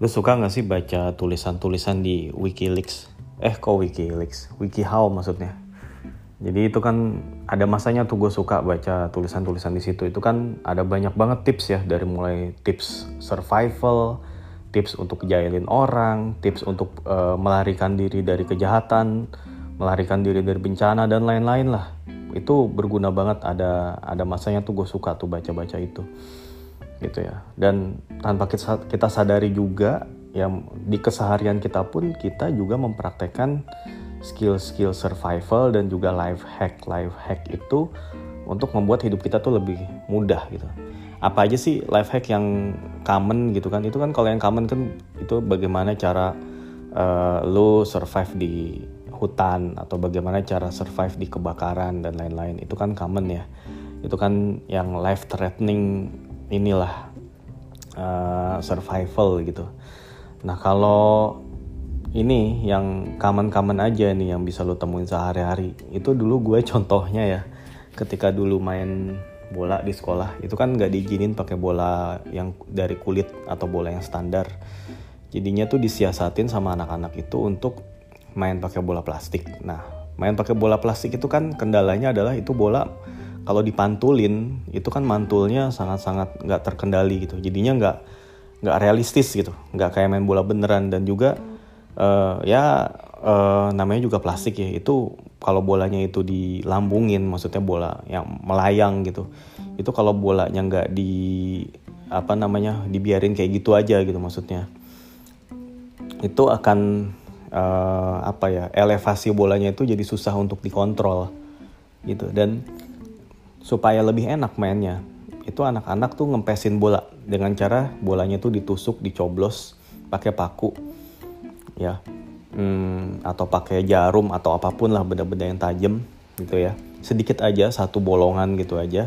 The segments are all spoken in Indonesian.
Lu suka gak sih baca tulisan-tulisan di Wikileaks? Eh kok Wikileaks? WikiHow maksudnya. Jadi itu kan ada masanya tuh gue suka baca tulisan-tulisan di situ. Itu kan ada banyak banget tips ya dari mulai tips survival, tips untuk jailin orang, tips untuk uh, melarikan diri dari kejahatan, melarikan diri dari bencana dan lain-lain lah. Itu berguna banget. Ada ada masanya tuh gue suka tuh baca-baca itu gitu ya. Dan tanpa kita, sadari juga yang di keseharian kita pun kita juga mempraktekkan skill-skill survival dan juga life hack life hack itu untuk membuat hidup kita tuh lebih mudah gitu. Apa aja sih life hack yang common gitu kan? Itu kan kalau yang common kan itu bagaimana cara uh, lo survive di hutan atau bagaimana cara survive di kebakaran dan lain-lain. Itu kan common ya. Itu kan yang life threatening inilah uh, survival gitu. Nah kalau ini yang common-common aja nih yang bisa lo temuin sehari-hari. Itu dulu gue contohnya ya, ketika dulu main bola di sekolah itu kan nggak diizinin pakai bola yang dari kulit atau bola yang standar. Jadinya tuh disiasatin sama anak-anak itu untuk main pakai bola plastik. Nah, main pakai bola plastik itu kan kendalanya adalah itu bola kalau dipantulin itu kan mantulnya sangat-sangat nggak terkendali gitu. Jadinya nggak nggak realistis gitu. Nggak kayak main bola beneran. Dan juga uh, ya uh, namanya juga plastik ya. Itu kalau bolanya itu dilambungin maksudnya bola yang melayang gitu. Itu kalau bolanya nggak di apa namanya dibiarin kayak gitu aja gitu maksudnya. Itu akan uh, apa ya elevasi bolanya itu jadi susah untuk dikontrol gitu. Dan supaya lebih enak mainnya. Itu anak-anak tuh ngempesin bola dengan cara bolanya tuh ditusuk dicoblos pakai paku ya. Hmm, atau pakai jarum atau apa pun lah benda-benda yang tajam gitu ya. Sedikit aja satu bolongan gitu aja.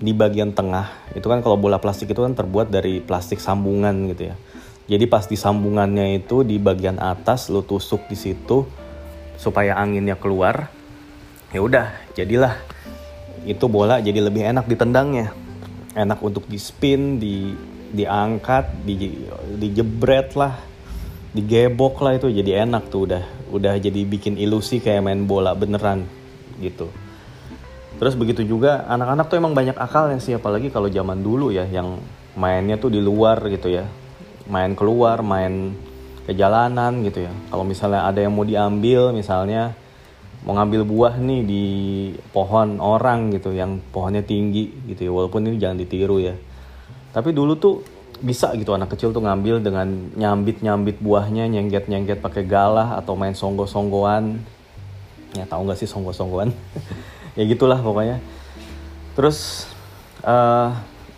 Di bagian tengah itu kan kalau bola plastik itu kan terbuat dari plastik sambungan gitu ya. Jadi pas di sambungannya itu di bagian atas lo tusuk di situ supaya anginnya keluar ya udah jadilah itu bola jadi lebih enak ditendangnya enak untuk di spin di diangkat di dijebret lah digebok lah itu jadi enak tuh. Udah udah jadi bikin ilusi kayak main bola beneran gitu. Terus begitu juga anak-anak tuh emang banyak akal yang sih apalagi kalau zaman dulu ya yang mainnya tuh di luar gitu ya. Main keluar main ke jalanan gitu ya. Kalau misalnya ada yang mau diambil misalnya mau ngambil buah nih di pohon orang gitu yang pohonnya tinggi gitu ya. Walaupun ini jangan ditiru ya. Tapi dulu tuh bisa gitu anak kecil tuh ngambil dengan nyambit nyambit buahnya nyengget nyengget pakai galah atau main songgo songgoan ya tahu nggak sih songgo songgoan ya gitulah pokoknya. Terus uh,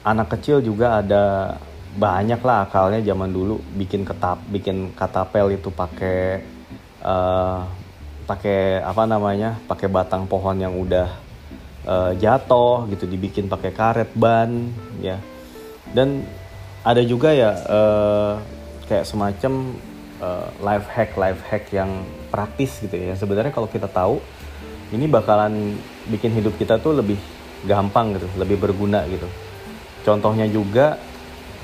anak kecil juga ada banyak lah akalnya zaman dulu. Bikin ketap bikin katapel itu pakai uh, pakai apa namanya pakai batang pohon yang udah uh, jatuh gitu dibikin pakai karet ban ya. Dan ada juga ya uh, kayak semacam uh, life hack life hack yang praktis gitu ya. Sebenarnya kalau kita tahu ini bakalan bikin hidup kita tuh lebih gampang gitu lebih berguna gitu. Contohnya juga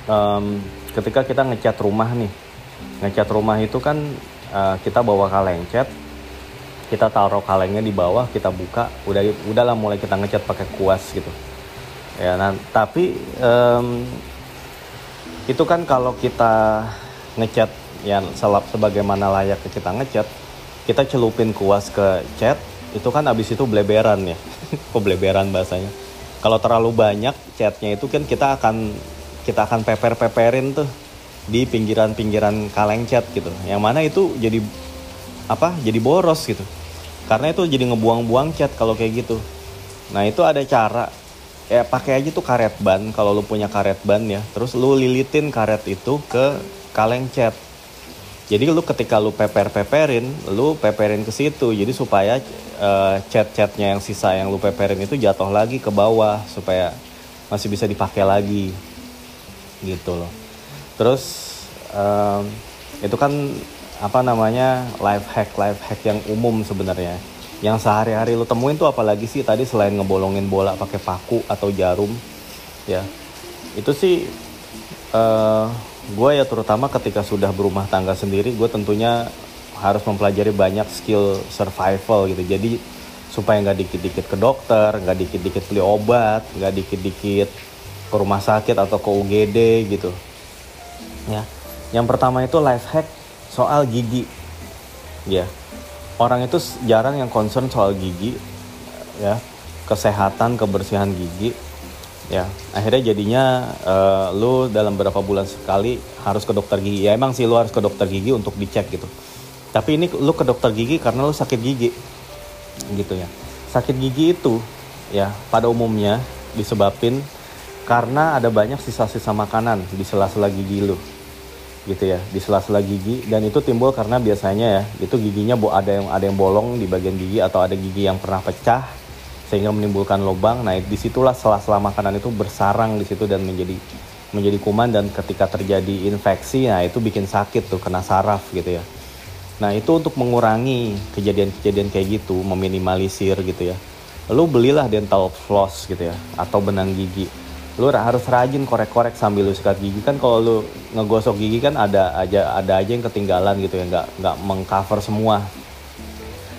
um, ketika kita ngecat rumah nih. Ngecat rumah itu kan uh, kita bawa kaleng cat kita taruh kalengnya di bawah kita buka udah udahlah mulai kita ngecat pakai kuas gitu. Ya nah tapi um, itu kan kalau kita ngecat ya selap sebagaimana layaknya kita ngecat kita celupin kuas ke cat itu kan abis itu bleberan ya. Kok bleberan bahasanya? Kalau terlalu banyak catnya itu kan kita akan kita akan peper-peperin tuh di pinggiran-pinggiran kaleng cat gitu. Yang mana itu jadi apa jadi boros gitu karena itu jadi ngebuang-buang cat kalau kayak gitu. Nah itu ada cara. Ya pakai aja tuh karet ban kalau lu punya karet ban ya. Terus lu lilitin karet itu ke kaleng cat jadi lu ketika lu peper-peperin lu peperin ke situ. Jadi supaya uh, cat-catnya yang sisa yang lu peperin itu jatuh lagi ke bawah supaya masih bisa dipakai lagi. Gitu loh. Terus um, itu kan apa namanya life hack life hack yang umum sebenarnya. Yang sehari-hari lo temuin tuh apalagi sih tadi selain ngebolongin bola pakai paku atau jarum ya. Itu sih uh, gue ya terutama ketika sudah berumah tangga sendiri gue tentunya harus mempelajari banyak skill survival gitu. Jadi supaya nggak dikit-dikit ke dokter nggak dikit-dikit beli obat nggak dikit-dikit ke rumah sakit atau ke UGD gitu. Ya. Yang pertama itu life hack soal gigi. Ya. Orang itu jarang yang concern soal gigi ya. Kesehatan kebersihan gigi ya. Akhirnya jadinya uh, lu dalam beberapa bulan sekali harus ke dokter gigi. Ya emang sih lu harus ke dokter gigi untuk dicek gitu. Tapi ini lu ke dokter gigi karena lu sakit gigi gitu ya. Sakit gigi itu ya pada umumnya disebabkan karena ada banyak sisa-sisa makanan di sela-sela gigi lu gitu ya di sela-sela gigi. Dan itu timbul karena biasanya ya itu giginya ada yang ada yang bolong di bagian gigi atau ada gigi yang pernah pecah sehingga menimbulkan lubang. Nah di situlah sela-sela makanan itu bersarang di situ dan menjadi menjadi kuman. Dan ketika terjadi infeksi nah itu bikin sakit tuh kena saraf gitu ya. Nah itu untuk mengurangi kejadian-kejadian kayak gitu meminimalisir gitu ya. Lu belilah dental floss gitu ya atau benang gigi lu harus rajin korek-korek sambil lu sikat gigi. Kan kalau lu ngegosok gigi kan ada aja ada aja yang ketinggalan gitu ya nggak nggak mengcover semua.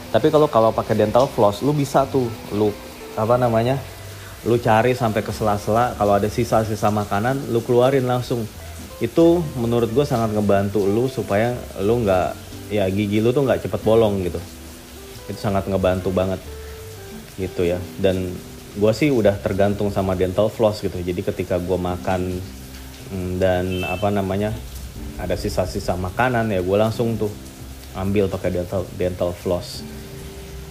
Tapi kalau kalau pakai dental floss lu bisa tuh lu apa namanya lu cari sampai ke sela-sela. Kalau ada sisa-sisa makanan lu keluarin langsung. Itu menurut gue sangat ngebantu lu supaya lu nggak ya gigi lu tuh nggak cepet bolong gitu. Itu sangat ngebantu banget. Gitu ya. Dan gue sih udah tergantung sama dental floss gitu. Jadi ketika gue makan mm, dan apa namanya ada sisa-sisa makanan ya gue langsung tuh ambil pakai dental dental floss.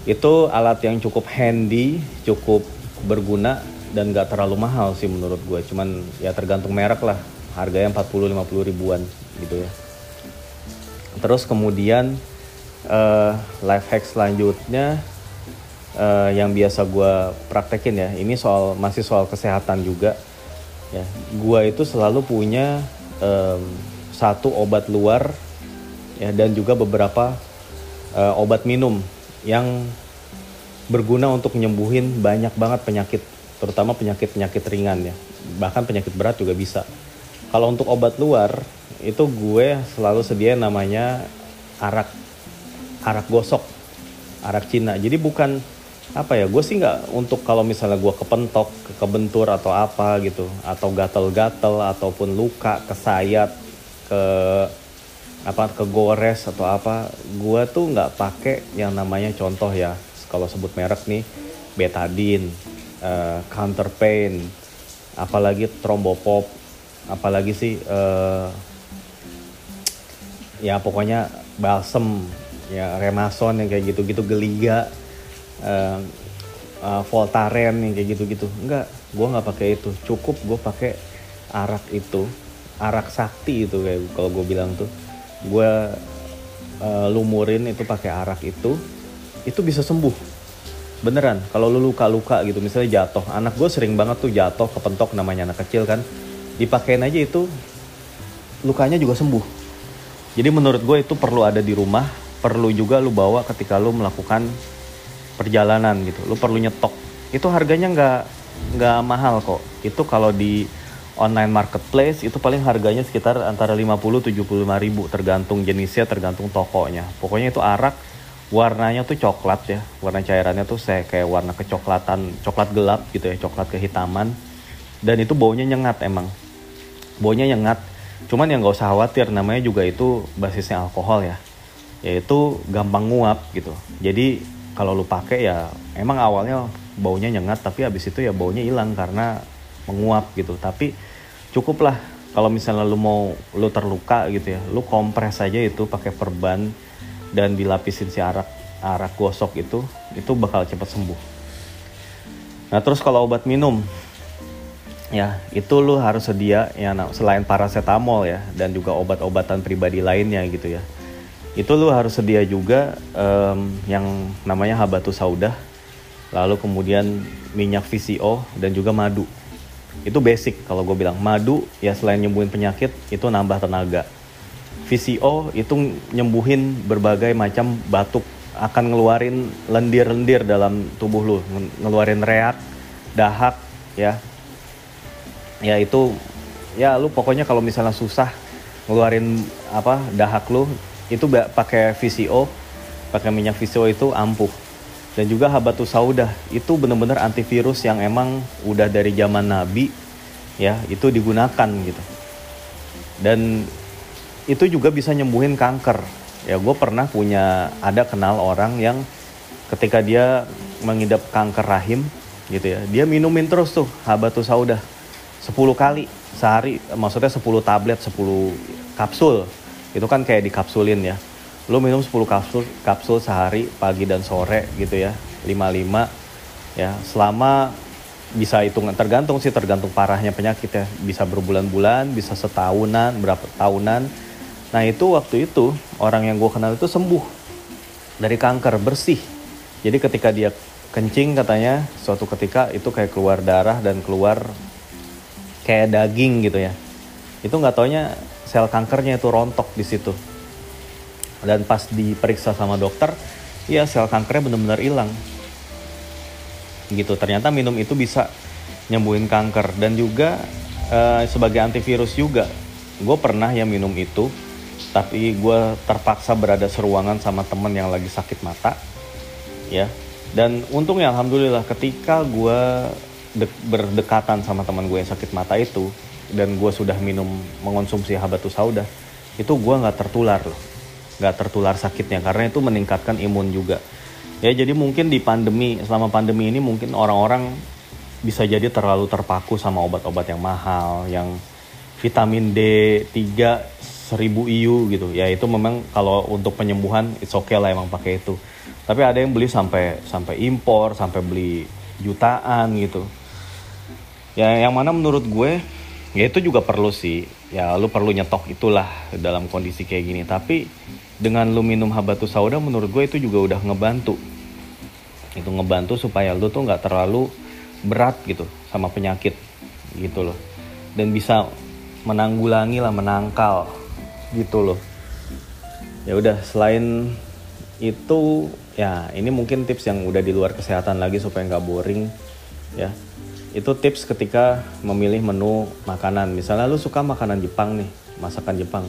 Itu alat yang cukup handy cukup berguna dan gak terlalu mahal sih menurut gue cuman ya tergantung merek lah. Harganya 40-50 ribuan gitu ya. Terus kemudian uh, life hack selanjutnya uh, yang biasa gue praktekin ya. Ini soal masih soal kesehatan juga ya. Gue itu selalu punya um, satu obat luar ya dan juga beberapa uh, obat minum yang berguna untuk menyembuhin banyak banget penyakit terutama penyakit-penyakit ringan ya. Bahkan penyakit berat juga bisa. Kalau untuk obat luar itu gue selalu sedia namanya arak arak gosok arak Cina. Jadi bukan apa ya gue sih nggak untuk kalau misalnya gue kepentok kebentur atau apa gitu atau gatel-gatel ataupun luka kesayat ke apa ke gores atau apa gue tuh nggak pakai yang namanya contoh ya kalau sebut merek nih betadine uh, counter pain apalagi trombopop apalagi sih uh, ya pokoknya balsem ya remason yang kayak gitu-gitu geliga uh, uh, Voltaren yang kayak gitu-gitu. Enggak gue nggak pakai itu. Cukup gue pakai arak itu arak sakti itu kayak kalau gue bilang tuh. Gue uh, lumurin itu pakai arak itu itu bisa sembuh. Beneran kalau lu luka-luka gitu misalnya jatuh. Anak gue sering banget tuh jatuh kepentok namanya anak kecil kan. Dipakein aja itu lukanya juga sembuh. Jadi menurut gue itu perlu ada di rumah perlu juga lu bawa ketika lu melakukan perjalanan gitu. Lu perlu nyetok. Itu harganya nggak nggak mahal kok. Itu kalau di online marketplace itu paling harganya sekitar antara 50 75 ribu. Tergantung jenisnya tergantung tokonya. Pokoknya itu arak warnanya tuh coklat ya. Warna cairannya tuh saya kayak warna kecoklatan coklat gelap gitu ya coklat kehitaman. Dan itu baunya nyengat emang. Baunya nyengat. Cuman yang nggak usah khawatir namanya juga itu basisnya alkohol ya. Yaitu gampang nguap gitu. Jadi kalau lu pakai ya emang awalnya baunya nyengat tapi habis itu ya baunya hilang karena menguap gitu. Tapi cukup lah kalau misalnya lu mau lu terluka gitu ya lu kompres aja itu pakai perban dan dilapisin si arak arak gosok itu itu bakal cepat sembuh. Nah terus kalau obat minum ya itu lu harus sedia ya selain paracetamol ya dan juga obat-obatan pribadi lainnya gitu ya itu lu harus sedia juga um, yang namanya habatus sauda lalu kemudian minyak VCO dan juga madu. Itu basic kalau gue bilang. Madu ya selain nyembuhin penyakit itu nambah tenaga. VCO itu nyembuhin berbagai macam batuk. Akan ngeluarin lendir-lendir dalam tubuh lu. Ngeluarin reak dahak ya. Ya itu ya lu pokoknya kalau misalnya susah ngeluarin apa dahak lu itu pakai VCO pakai minyak VCO itu ampuh. Dan juga habatus sauda itu benar-benar antivirus yang emang udah dari zaman Nabi ya itu digunakan gitu. Dan itu juga bisa nyembuhin kanker. Ya gue pernah punya ada kenal orang yang ketika dia mengidap kanker rahim gitu ya dia minumin terus tuh habatus sauda 10 kali sehari maksudnya 10 tablet 10 kapsul itu kan kayak dikapsulin ya. Lu minum 10 kapsul kapsul sehari pagi dan sore gitu ya. 55 ya. Selama bisa hitungan tergantung sih tergantung parahnya penyakit ya. Bisa berbulan-bulan bisa setahunan berapa tahunan. Nah itu waktu itu orang yang gue kenal itu sembuh dari kanker bersih. Jadi ketika dia kencing katanya suatu ketika itu kayak keluar darah dan keluar kayak daging gitu ya. Itu nggak taunya sel kankernya itu rontok di situ. Dan pas diperiksa sama dokter ya sel kankernya benar-benar hilang. Gitu ternyata minum itu bisa nyembuhin kanker. Dan juga uh, sebagai antivirus juga gue pernah ya minum itu tapi gue terpaksa berada seruangan sama temen yang lagi sakit mata ya. Dan untungnya alhamdulillah ketika gue berdekatan sama teman gue yang sakit mata itu dan gue sudah minum mengonsumsi habatus sauda itu gue nggak tertular loh. Nggak tertular sakitnya karena itu meningkatkan imun juga. Ya jadi mungkin di pandemi selama pandemi ini mungkin orang-orang bisa jadi terlalu terpaku sama obat-obat yang mahal yang vitamin D3 1000 IU gitu. Ya itu memang kalau untuk penyembuhan it's okay lah emang pakai itu. Tapi ada yang beli sampai sampai impor sampai beli jutaan gitu. Ya yang mana menurut gue ya itu juga perlu sih. Ya lu perlu nyetok itulah dalam kondisi kayak gini. Tapi dengan lu minum habatus sauda menurut gue itu juga udah ngebantu. Itu ngebantu supaya lu tuh nggak terlalu berat gitu sama penyakit gitu loh. Dan bisa menanggulangi lah menangkal gitu loh. Ya udah selain itu ya ini mungkin tips yang udah di luar kesehatan lagi supaya nggak boring ya itu tips ketika memilih menu makanan. Misalnya lu suka makanan Jepang nih masakan Jepang.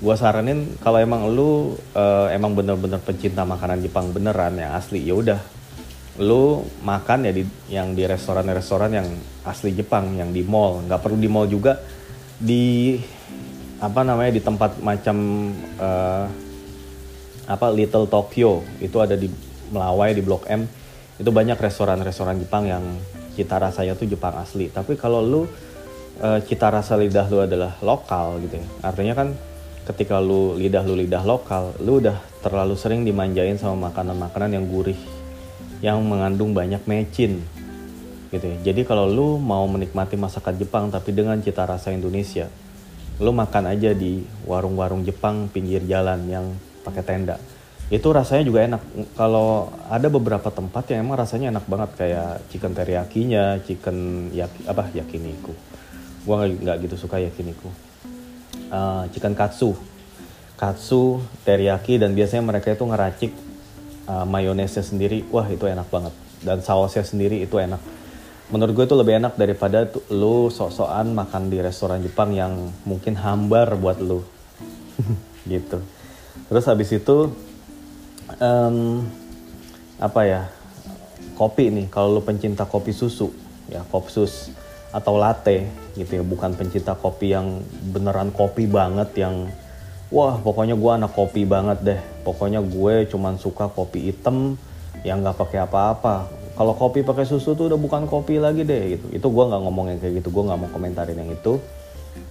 Gue saranin kalau emang lu uh, emang bener-bener pencinta makanan Jepang beneran yang asli ya udah. Lu makan ya di yang di restoran-restoran yang asli Jepang yang di mall. Nggak perlu di mall juga di apa namanya di tempat macam uh, apa Little Tokyo. Itu ada di Melawai di Blok M. Itu banyak restoran-restoran Jepang yang cita rasanya tuh Jepang asli. Tapi kalau lu uh, cita rasa lidah lu adalah lokal gitu ya artinya kan ketika lu lidah lu lidah lokal lu udah terlalu sering dimanjain sama makanan-makanan yang gurih yang mengandung banyak mecin gitu ya. Jadi kalau lu mau menikmati masakan Jepang tapi dengan cita rasa Indonesia lu makan aja di warung-warung Jepang pinggir jalan yang pakai tenda itu rasanya juga enak. Kalau ada beberapa tempat yang emang rasanya enak banget kayak chicken teriyakinya chicken yaki, apa yakiniku. Gua nggak gitu suka yakiniku. Uh, chicken katsu. Katsu teriyaki dan biasanya mereka itu ngeracik uh, mayonesnya sendiri. Wah itu enak banget. Dan sausnya sendiri itu enak. Menurut gue itu lebih enak daripada tuh, lu sok-sokan makan di restoran Jepang yang mungkin hambar buat lu. Gitu. Terus habis itu um, apa ya kopi nih kalau lu pencinta kopi susu ya kopsus atau latte gitu ya bukan pencinta kopi yang beneran kopi banget yang wah pokoknya gue anak kopi banget deh. Pokoknya gue cuman suka kopi hitam yang nggak pakai apa-apa. Kalau kopi pakai susu tuh udah bukan kopi lagi deh gitu. Itu gue nggak ngomong yang kayak gitu gue nggak mau komentarin yang itu.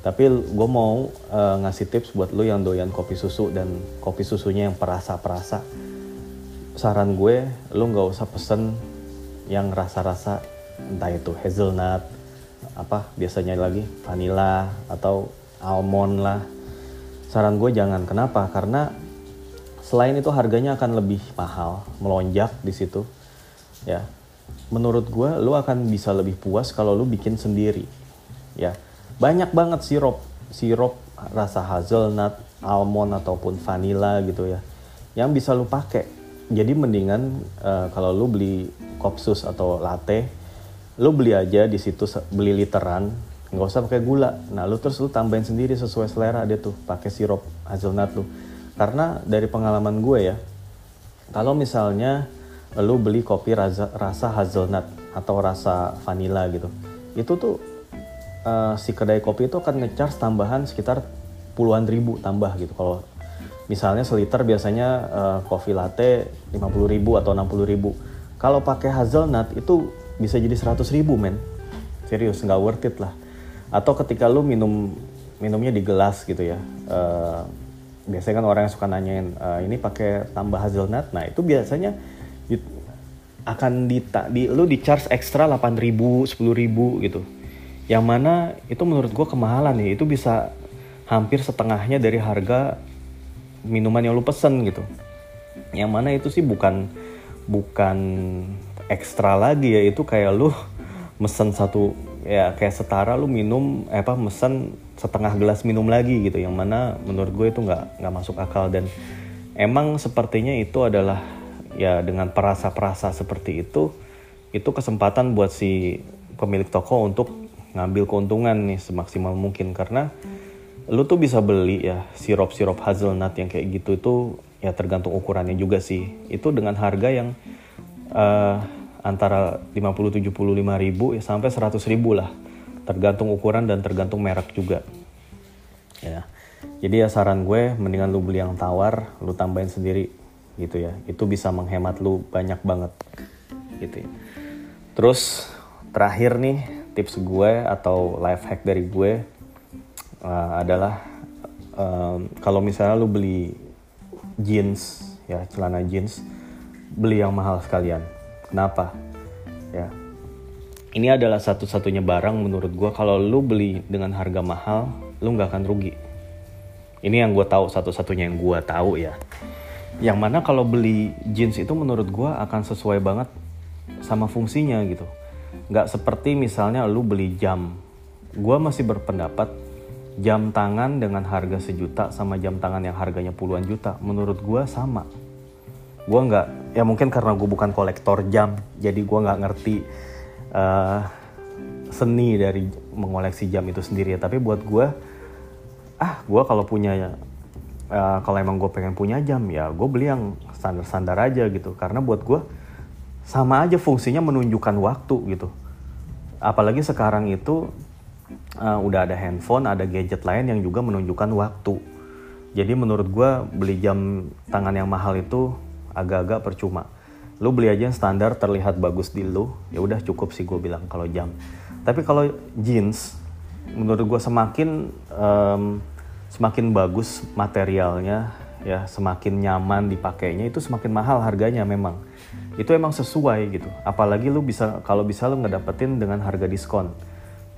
Tapi gue mau uh, ngasih tips buat lo yang doyan kopi susu dan kopi susunya yang perasa-perasa saran gue lo nggak usah pesen yang rasa-rasa entah itu hazelnut apa biasanya lagi vanilla atau almond lah. Saran gue jangan. Kenapa? Karena selain itu harganya akan lebih mahal melonjak di situ ya. Menurut gue lo akan bisa lebih puas kalau lo bikin sendiri ya. Banyak banget sirup sirup rasa hazelnut almond ataupun vanilla gitu ya yang bisa lo pakai jadi mendingan uh, kalau lo beli kopsus atau latte lu beli aja di situ beli literan nggak usah pakai gula. Nah lu terus lu tambahin sendiri sesuai selera dia tuh pakai sirup hazelnut lu. Karena dari pengalaman gue ya kalau misalnya lu beli kopi rasa, rasa hazelnut atau rasa vanilla gitu itu tuh uh, si kedai kopi itu akan ngecharge tambahan sekitar puluhan ribu tambah gitu kalau misalnya seliter biasanya uh, kopi latte 50 ribu atau 60 ribu. Kalau pakai hazelnut itu bisa jadi 100 ribu men. Serius nggak worth it lah. Atau ketika lu minum minumnya di gelas gitu ya uh, biasanya kan orang yang suka nanyain uh, ini pakai tambah hazelnut? Nah itu biasanya akan di, di lu di charge ekstra 8000 10000 gitu. Yang mana itu menurut gue kemahalan nih itu bisa hampir setengahnya dari harga minuman yang lu pesen gitu. Yang mana itu sih bukan bukan ekstra lagi ya itu kayak lu mesen satu ya kayak setara lu minum eh, apa mesen setengah gelas minum lagi gitu. Yang mana menurut gue itu nggak nggak masuk akal. Dan emang sepertinya itu adalah ya dengan perasa-perasa seperti itu itu kesempatan buat si pemilik toko untuk ngambil keuntungan nih semaksimal mungkin. Karena lu tuh bisa beli ya sirup-sirup hazelnut yang kayak gitu itu ya tergantung ukurannya juga sih. Itu dengan harga yang uh, antara 50 75 ribu ya sampai 100 ribu lah. Tergantung ukuran dan tergantung merek juga. Ya. Jadi ya saran gue mendingan lu beli yang tawar lu tambahin sendiri gitu ya. Itu bisa menghemat lu banyak banget gitu ya. terus terakhir nih tips gue atau life hack dari gue uh, adalah um, kalau misalnya lu beli jeans ya celana jeans beli yang mahal sekalian. Kenapa? Ya. Ini adalah satu-satunya barang menurut gue kalau lu beli dengan harga mahal lu nggak akan rugi. Ini yang gue tahu satu-satunya yang gue tahu ya. Yang mana kalau beli jeans itu menurut gue akan sesuai banget sama fungsinya gitu. Nggak seperti misalnya lu beli jam. Gue masih berpendapat jam tangan dengan harga sejuta sama jam tangan yang harganya puluhan juta menurut gue sama. Gue nggak ya mungkin karena gue bukan kolektor jam jadi gue nggak ngerti uh, seni dari mengoleksi jam itu sendiri. Tapi buat gue ah gue kalau punya uh, kalau emang gue pengen punya jam ya gue beli yang standar-standar aja gitu. Karena buat gue sama aja fungsinya menunjukkan waktu gitu. Apalagi sekarang itu uh, udah ada handphone ada gadget lain yang juga menunjukkan waktu. Jadi menurut gue beli jam tangan yang mahal itu agak-agak percuma. Lu beli aja yang standar terlihat bagus di lu ya udah cukup sih gue bilang kalau jam. Tapi kalau jeans menurut gue semakin um, semakin bagus materialnya ya semakin nyaman dipakainya itu semakin mahal harganya memang. Itu emang sesuai gitu. Apalagi lu bisa kalau bisa lu ngedapetin dengan harga diskon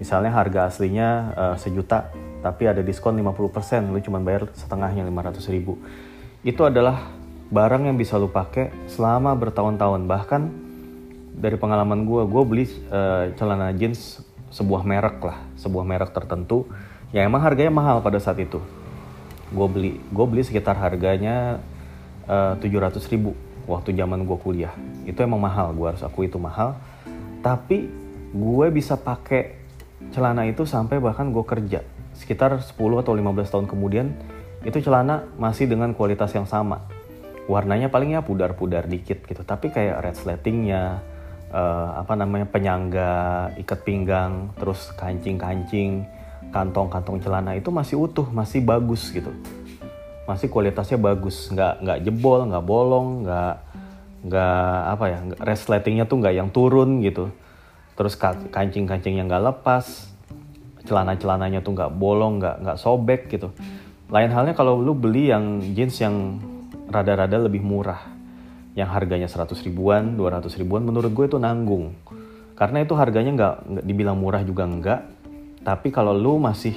misalnya harga aslinya uh, sejuta tapi ada diskon 50% lu cuma bayar setengahnya 500 ribu. Itu adalah barang yang bisa lu pakai selama bertahun-tahun. Bahkan dari pengalaman gue gue beli uh, celana jeans sebuah merek lah sebuah merek tertentu ya emang harganya mahal pada saat itu. Gue beli gue beli sekitar harganya eh, tujuh ratus ribu waktu zaman gue kuliah. Itu emang mahal gue harus aku itu mahal. Tapi gue bisa pakai celana itu sampai bahkan gue kerja sekitar 10 atau 15 tahun kemudian itu celana masih dengan kualitas yang sama warnanya palingnya pudar-pudar dikit gitu tapi kayak red slatingnya uh, apa namanya penyangga ikat pinggang terus kancing-kancing kantong-kantong celana itu masih utuh, masih bagus gitu. Masih kualitasnya bagus, nggak nggak jebol, nggak bolong, nggak nggak apa ya, resletingnya tuh nggak yang turun gitu. Terus kancing-kancingnya nggak lepas, celana-celananya tuh nggak bolong, nggak nggak sobek gitu. Lain halnya kalau lu beli yang jeans yang rada-rada lebih murah, yang harganya 100 ribuan, 200 ribuan, menurut gue itu nanggung. Karena itu harganya nggak dibilang murah juga nggak, tapi kalau lu masih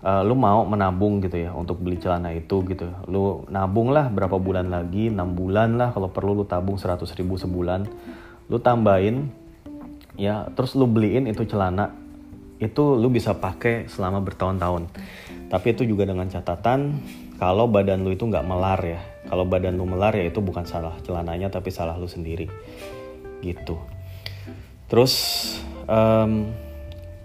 uh, lu mau menabung gitu ya untuk beli celana itu gitu lu nabung lah berapa bulan lagi 6 bulan lah kalau perlu lu tabung 100 ribu sebulan lu tambahin ya terus lu beliin itu celana itu lu bisa pakai selama bertahun-tahun. Tapi itu juga dengan catatan kalau badan lu itu nggak melar ya. Kalau badan lu melar ya itu bukan salah celananya tapi salah lu sendiri. Gitu. Terus um,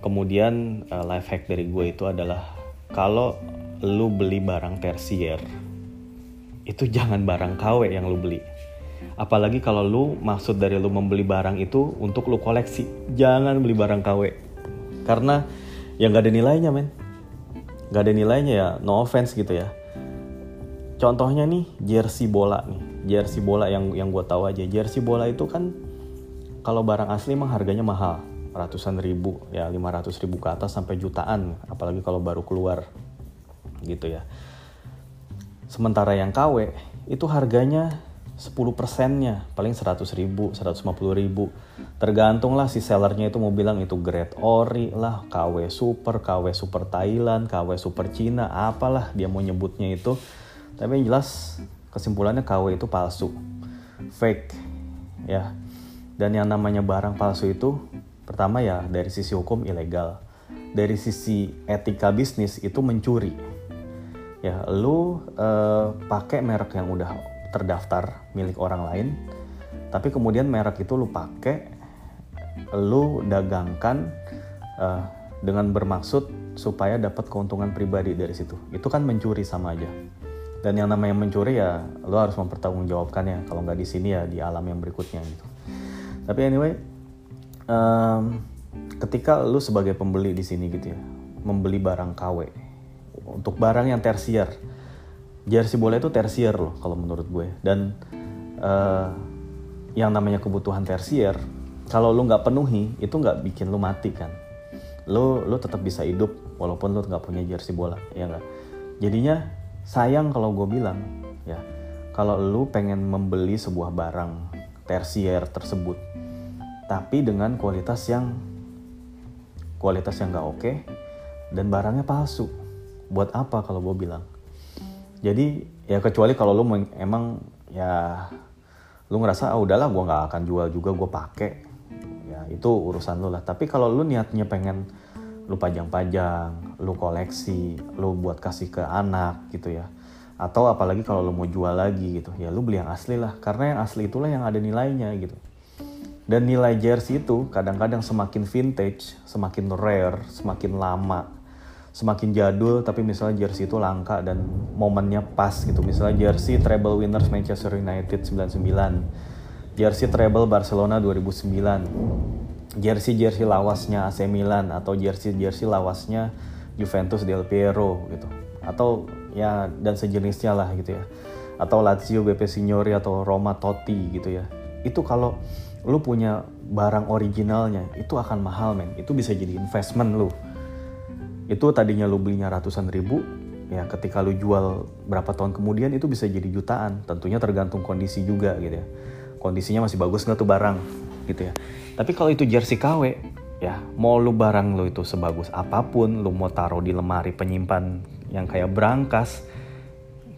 kemudian uh, life hack dari gue itu adalah kalau lu beli barang tersier itu jangan barang KW yang lu beli apalagi kalau lu maksud dari lu membeli barang itu untuk lu koleksi. Jangan beli barang KW karena yang gak ada nilainya men. Gak ada nilainya ya no offense gitu ya. Contohnya nih jersey bola nih. Jersey bola yang yang gue tahu aja. Jersey bola itu kan kalau barang asli emang harganya mahal. Ratusan ribu ya 500 ribu ke atas sampai jutaan. Apalagi kalau baru keluar gitu ya. Sementara yang KW itu harganya 10 persennya paling 100 ribu 150 ribu tergantung lah si sellernya itu mau bilang itu grade ori lah KW super KW super Thailand KW super Cina apalah dia mau nyebutnya itu tapi yang jelas kesimpulannya KW itu palsu fake ya dan yang namanya barang palsu itu Pertama ya dari sisi hukum ilegal. Dari sisi etika bisnis itu mencuri. Ya, lu uh, pakai merek yang udah terdaftar milik orang lain, tapi kemudian merek itu lu pakai, lu dagangkan uh, dengan bermaksud supaya dapat keuntungan pribadi dari situ. Itu kan mencuri sama aja. Dan yang namanya mencuri ya lu harus mempertanggungjawabkannya. Kalau nggak di sini ya di alam yang berikutnya gitu. Tapi anyway, um, ketika lu sebagai pembeli di sini gitu ya membeli barang KW untuk barang yang tersier jersey bola itu tersier loh kalau menurut gue. Dan uh, yang namanya kebutuhan tersier kalau lu nggak penuhi itu nggak bikin lu mati kan. Lu lu tetap bisa hidup walaupun lu nggak punya jersey bola ya nggak? Jadinya sayang kalau gue bilang ya. Kalau lu pengen membeli sebuah barang tersier tersebut tapi dengan kualitas yang kualitas yang nggak oke dan barangnya palsu buat apa kalau gue bilang jadi ya kecuali kalau lu emang ya lu ngerasa ah udahlah gue nggak akan jual juga gue pakai ya itu urusan lu lah. Tapi kalau lu niatnya pengen lu pajang-pajang lu koleksi lu buat kasih ke anak gitu ya. Atau apalagi kalau lu mau jual lagi gitu. Ya lu beli yang asli lah. Karena yang asli itulah yang ada nilainya gitu. Dan nilai jersey itu kadang-kadang semakin vintage, semakin rare, semakin lama, semakin jadul tapi misalnya jersey itu langka dan momennya pas gitu. Misalnya jersey treble winners Manchester United 99, jersey treble Barcelona 2009, jersey jersey lawasnya AC Milan atau jersey jersey lawasnya Juventus Del Piero gitu. Atau ya dan sejenisnya lah gitu ya. Atau Lazio BP Signori atau Roma Totti gitu ya. Itu kalau lu punya barang originalnya itu akan mahal men itu bisa jadi investment lu itu tadinya lu belinya ratusan ribu ya ketika lu jual berapa tahun kemudian itu bisa jadi jutaan. Tentunya tergantung kondisi juga gitu ya. Kondisinya masih bagus nggak tuh barang gitu ya. Tapi kalau itu jersey KW ya mau lu barang lu itu sebagus apa pun lu mau taruh di lemari penyimpan yang kayak berangkas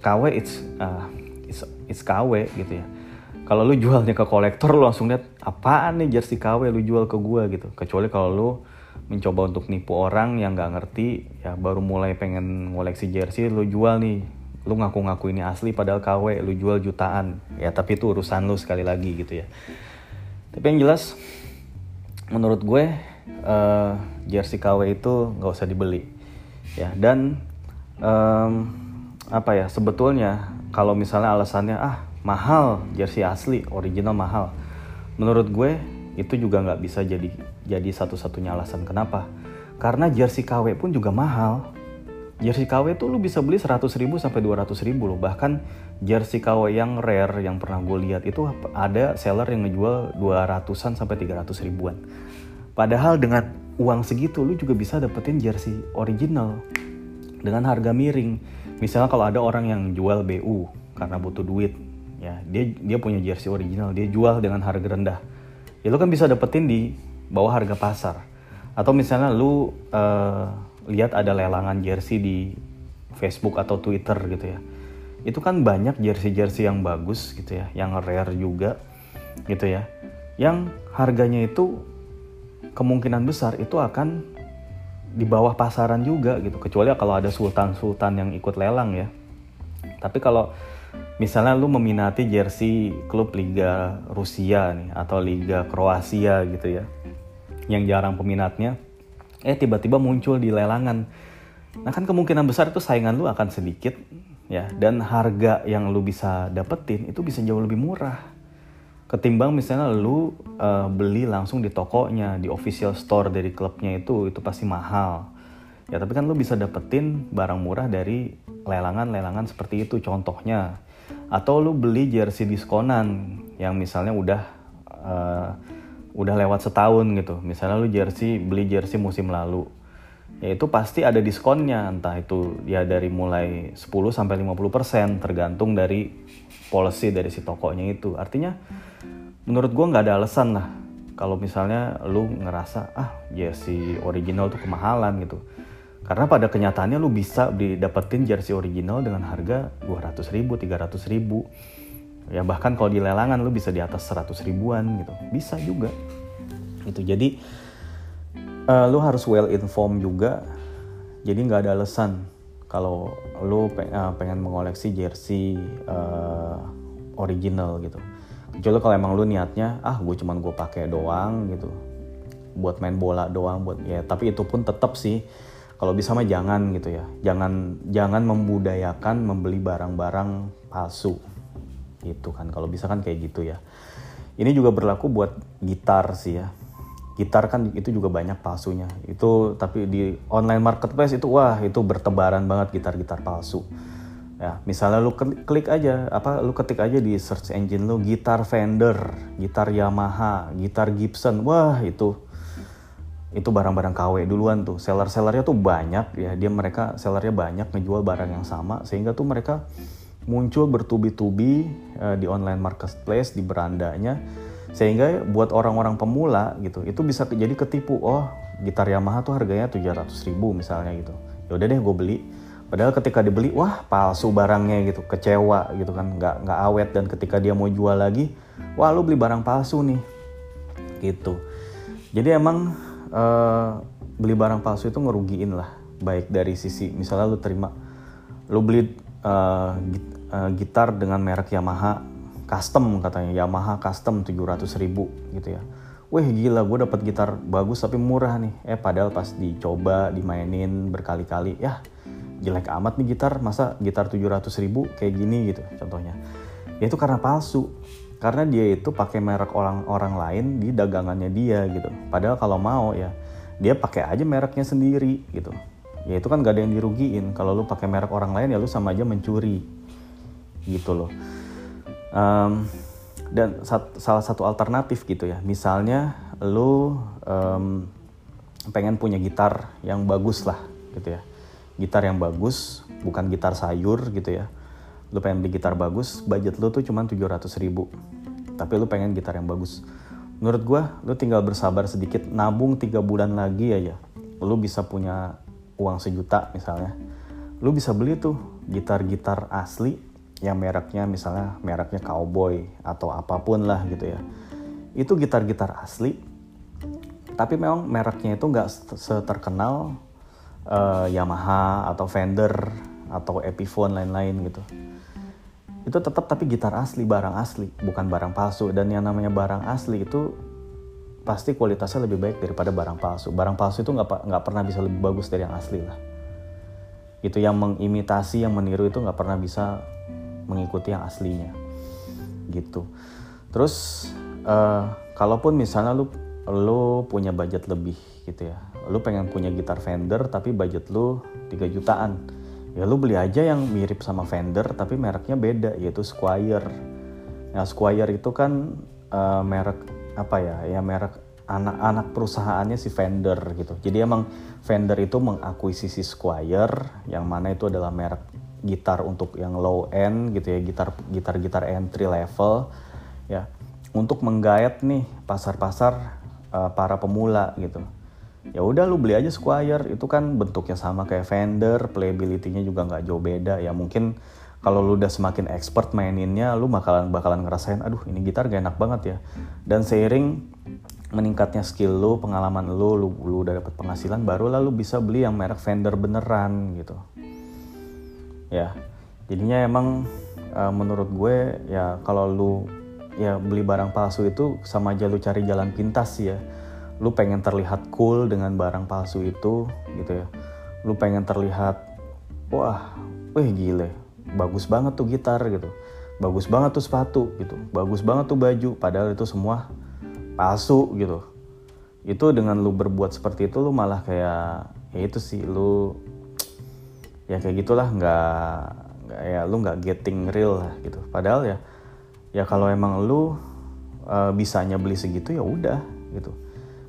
KW it's uh, it's, it's KW gitu ya. Kalau lu jualnya ke kolektor lu langsung lihat apaan nih jersey KW lu jual ke gua? gitu. Kecuali kalau lu mencoba untuk nipu orang yang nggak ngerti ya baru mulai pengen ngoleksi jersey lu jual nih. Lu ngaku-ngaku ini asli padahal KW lu jual jutaan. Ya tapi itu urusan lu sekali lagi gitu ya. Tapi yang jelas menurut gue uh, jersey KW itu nggak usah dibeli. Ya dan um, apa ya sebetulnya kalau misalnya alasannya ah mahal jersey asli original mahal. Menurut gue itu juga nggak bisa jadi jadi satu-satunya alasan kenapa. Karena jersey KW pun juga mahal. Jersey KW tuh lu bisa beli 100 ribu sampai 200 ribu loh. Bahkan jersey KW yang rare yang pernah gue lihat itu ada seller yang ngejual 200an sampai 300 ribuan. Padahal dengan uang segitu lu juga bisa dapetin jersey original dengan harga miring. Misalnya kalau ada orang yang jual BU karena butuh duit ya dia dia punya jersey original dia jual dengan harga rendah. Ya lu kan bisa dapetin di bawah harga pasar. Atau misalnya lu uh, lihat ada lelangan jersey di Facebook atau Twitter gitu ya. Itu kan banyak jersey-jersey yang bagus gitu ya yang rare juga gitu ya. Yang harganya itu kemungkinan besar itu akan di bawah pasaran juga gitu. Kecuali kalau ada sultan-sultan yang ikut lelang ya. Tapi kalau misalnya lu meminati jersey klub Liga Rusia nih atau Liga Kroasia gitu ya yang jarang peminatnya eh tiba-tiba muncul di lelangan. Nah kan kemungkinan besar itu saingan lu akan sedikit ya. Dan harga yang lu bisa dapetin itu bisa jauh lebih murah. Ketimbang misalnya lu uh, beli langsung di tokonya di official store dari klubnya itu itu pasti mahal. Ya tapi kan lu bisa dapetin barang murah dari lelangan-lelangan seperti itu contohnya. Atau lu beli jersey diskonan yang misalnya udah uh, udah lewat setahun gitu. Misalnya lu jersey beli jersey musim lalu ya itu pasti ada diskonnya. Entah itu ya dari mulai 10 sampai 50% tergantung dari policy dari si tokonya itu. Artinya menurut gua nggak ada alasan lah. Kalau misalnya lu ngerasa ah jersey original tuh kemahalan gitu. Karena pada kenyataannya lu bisa didapetin jersey original dengan harga 200 ribu, 300 ribu ya bahkan kalau di lelangan lu bisa di atas 100 ribuan gitu. Bisa juga. Gitu. Jadi uh, lu harus well informed juga. Jadi nggak ada alasan kalau lu uh, pengen mengoleksi jersey uh, original gitu. Kecuali kalau emang lu niatnya ah gue cuman gue pakai doang gitu. Buat main bola doang buat ya tapi itu pun tetap sih. Kalau bisa mah jangan gitu ya. Jangan jangan membudayakan membeli barang-barang palsu gitu kan. Kalau bisa kan kayak gitu ya. Ini juga berlaku buat gitar sih ya. Gitar kan itu juga banyak palsunya. Itu tapi di online marketplace itu wah itu bertebaran banget gitar-gitar palsu. Ya misalnya lu klik aja apa lu ketik aja di search engine lu gitar Fender gitar Yamaha gitar Gibson. Wah itu itu barang-barang KW duluan tuh. Seller-sellernya tuh banyak ya. Dia mereka sellernya banyak ngejual barang yang sama sehingga tuh mereka muncul bertubi-tubi uh, di online marketplace di berandanya sehingga buat orang-orang pemula gitu itu bisa jadi ketipu oh gitar Yamaha tuh harganya 700 ribu misalnya gitu. Ya udah deh gue beli. Padahal ketika dibeli wah palsu barangnya gitu kecewa gitu kan nggak nggak awet dan ketika dia mau jual lagi wah lu beli barang palsu nih gitu. Jadi emang uh, beli barang palsu itu ngerugiin lah baik dari sisi misalnya lu terima lu beli uh, uh, gitar dengan merek Yamaha custom katanya. Yamaha custom 700 ribu gitu ya. Wih gila gue dapat gitar bagus tapi murah nih. Eh padahal pas dicoba dimainin berkali-kali Ya jelek amat nih gitar. Masa gitar 700 ribu kayak gini gitu contohnya? Ya itu karena palsu. Karena dia itu pakai merek orang-orang lain di dagangannya dia gitu. Padahal kalau mau ya dia pakai aja mereknya sendiri gitu ya itu kan gak ada yang dirugiin. Kalau lu pakai merek orang lain ya lu sama aja mencuri. Gitu loh. Um, dan sat, salah satu alternatif gitu ya. Misalnya lu um, pengen punya gitar yang bagus lah gitu ya. Gitar yang bagus bukan gitar sayur gitu ya. Lu pengen beli gitar bagus budget lu tuh cuma 700 ribu. Tapi lu pengen gitar yang bagus. Menurut gua lu tinggal bersabar sedikit nabung tiga bulan lagi aja lu bisa punya uang sejuta misalnya lu bisa beli tuh gitar-gitar asli yang mereknya misalnya mereknya cowboy atau apa pun lah gitu ya. Itu gitar-gitar asli tapi memang mereknya itu nggak seterkenal uh, Yamaha atau Fender atau Epiphone lain-lain gitu. Itu tetap tapi gitar asli barang asli bukan barang palsu. Dan yang namanya barang asli itu pasti kualitasnya lebih baik daripada barang palsu. Barang palsu itu nggak nggak pernah bisa lebih bagus dari yang asli lah. Itu yang mengimitasi, yang meniru itu nggak pernah bisa mengikuti yang aslinya, gitu. Terus uh, kalaupun misalnya lu lu punya budget lebih gitu ya, lu pengen punya gitar Fender tapi budget lu 3 jutaan, ya lu beli aja yang mirip sama Fender tapi mereknya beda yaitu Squire. Nah Squire itu kan uh, merek apa ya ya merek anak-anak perusahaannya si vendor gitu. Jadi emang vendor itu mengakuisisi Squire yang mana itu adalah merek gitar untuk yang low end gitu ya, gitar gitar gitar entry level ya. Untuk menggait nih pasar-pasar uh, para pemula gitu. Ya udah lu beli aja Squire itu kan bentuknya sama kayak vendor, playability-nya juga nggak jauh beda ya. Mungkin kalau lu udah semakin expert maininnya lu bakalan bakalan ngerasain aduh ini gitar gak enak banget ya. Dan seiring meningkatnya skill lu pengalaman lu lu, lu udah dapat penghasilan baru lalu bisa beli yang merek vendor beneran gitu. Ya jadinya emang uh, menurut gue ya kalau lu ya beli barang palsu itu sama aja lu cari jalan pintas sih ya. Lu pengen terlihat cool dengan barang palsu itu gitu ya. Lu pengen terlihat wah wih gile bagus banget tuh gitar gitu. Bagus banget tuh sepatu gitu. Bagus banget tuh baju padahal itu semua palsu gitu. Itu dengan lu berbuat seperti itu lu malah kayak ya itu sih lu ya kayak gitulah nggak nggak ya lu nggak getting real lah gitu. Padahal ya ya kalau emang lu uh, bisanya beli segitu ya udah gitu.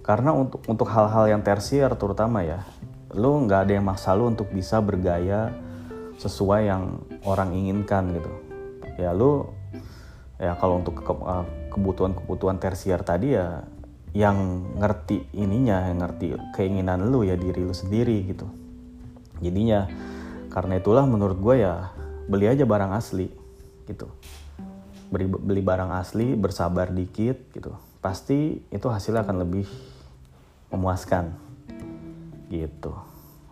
Karena untuk untuk hal-hal yang tersier terutama ya lu nggak ada yang maksa lu untuk bisa bergaya sesuai yang orang inginkan gitu. Ya lu ya kalau untuk eh, kebutuhan-kebutuhan tersier tadi ya yang ngerti ininya yang ngerti keinginan lu ya diri lu sendiri gitu. Jadinya karena itulah menurut gue ya beli aja barang asli gitu. Beli, beli barang asli bersabar dikit gitu. Pasti itu hasilnya akan lebih memuaskan gitu.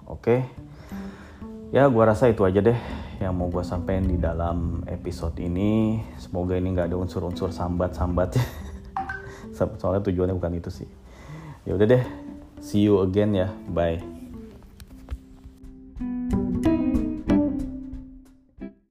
Oke ya gue rasa itu aja deh yang mau gue sampaikan di dalam episode ini. Semoga ini nggak ada unsur-unsur sambat-sambat. Soalnya tujuannya bukan itu sih. Ya udah deh see you again ya. Bye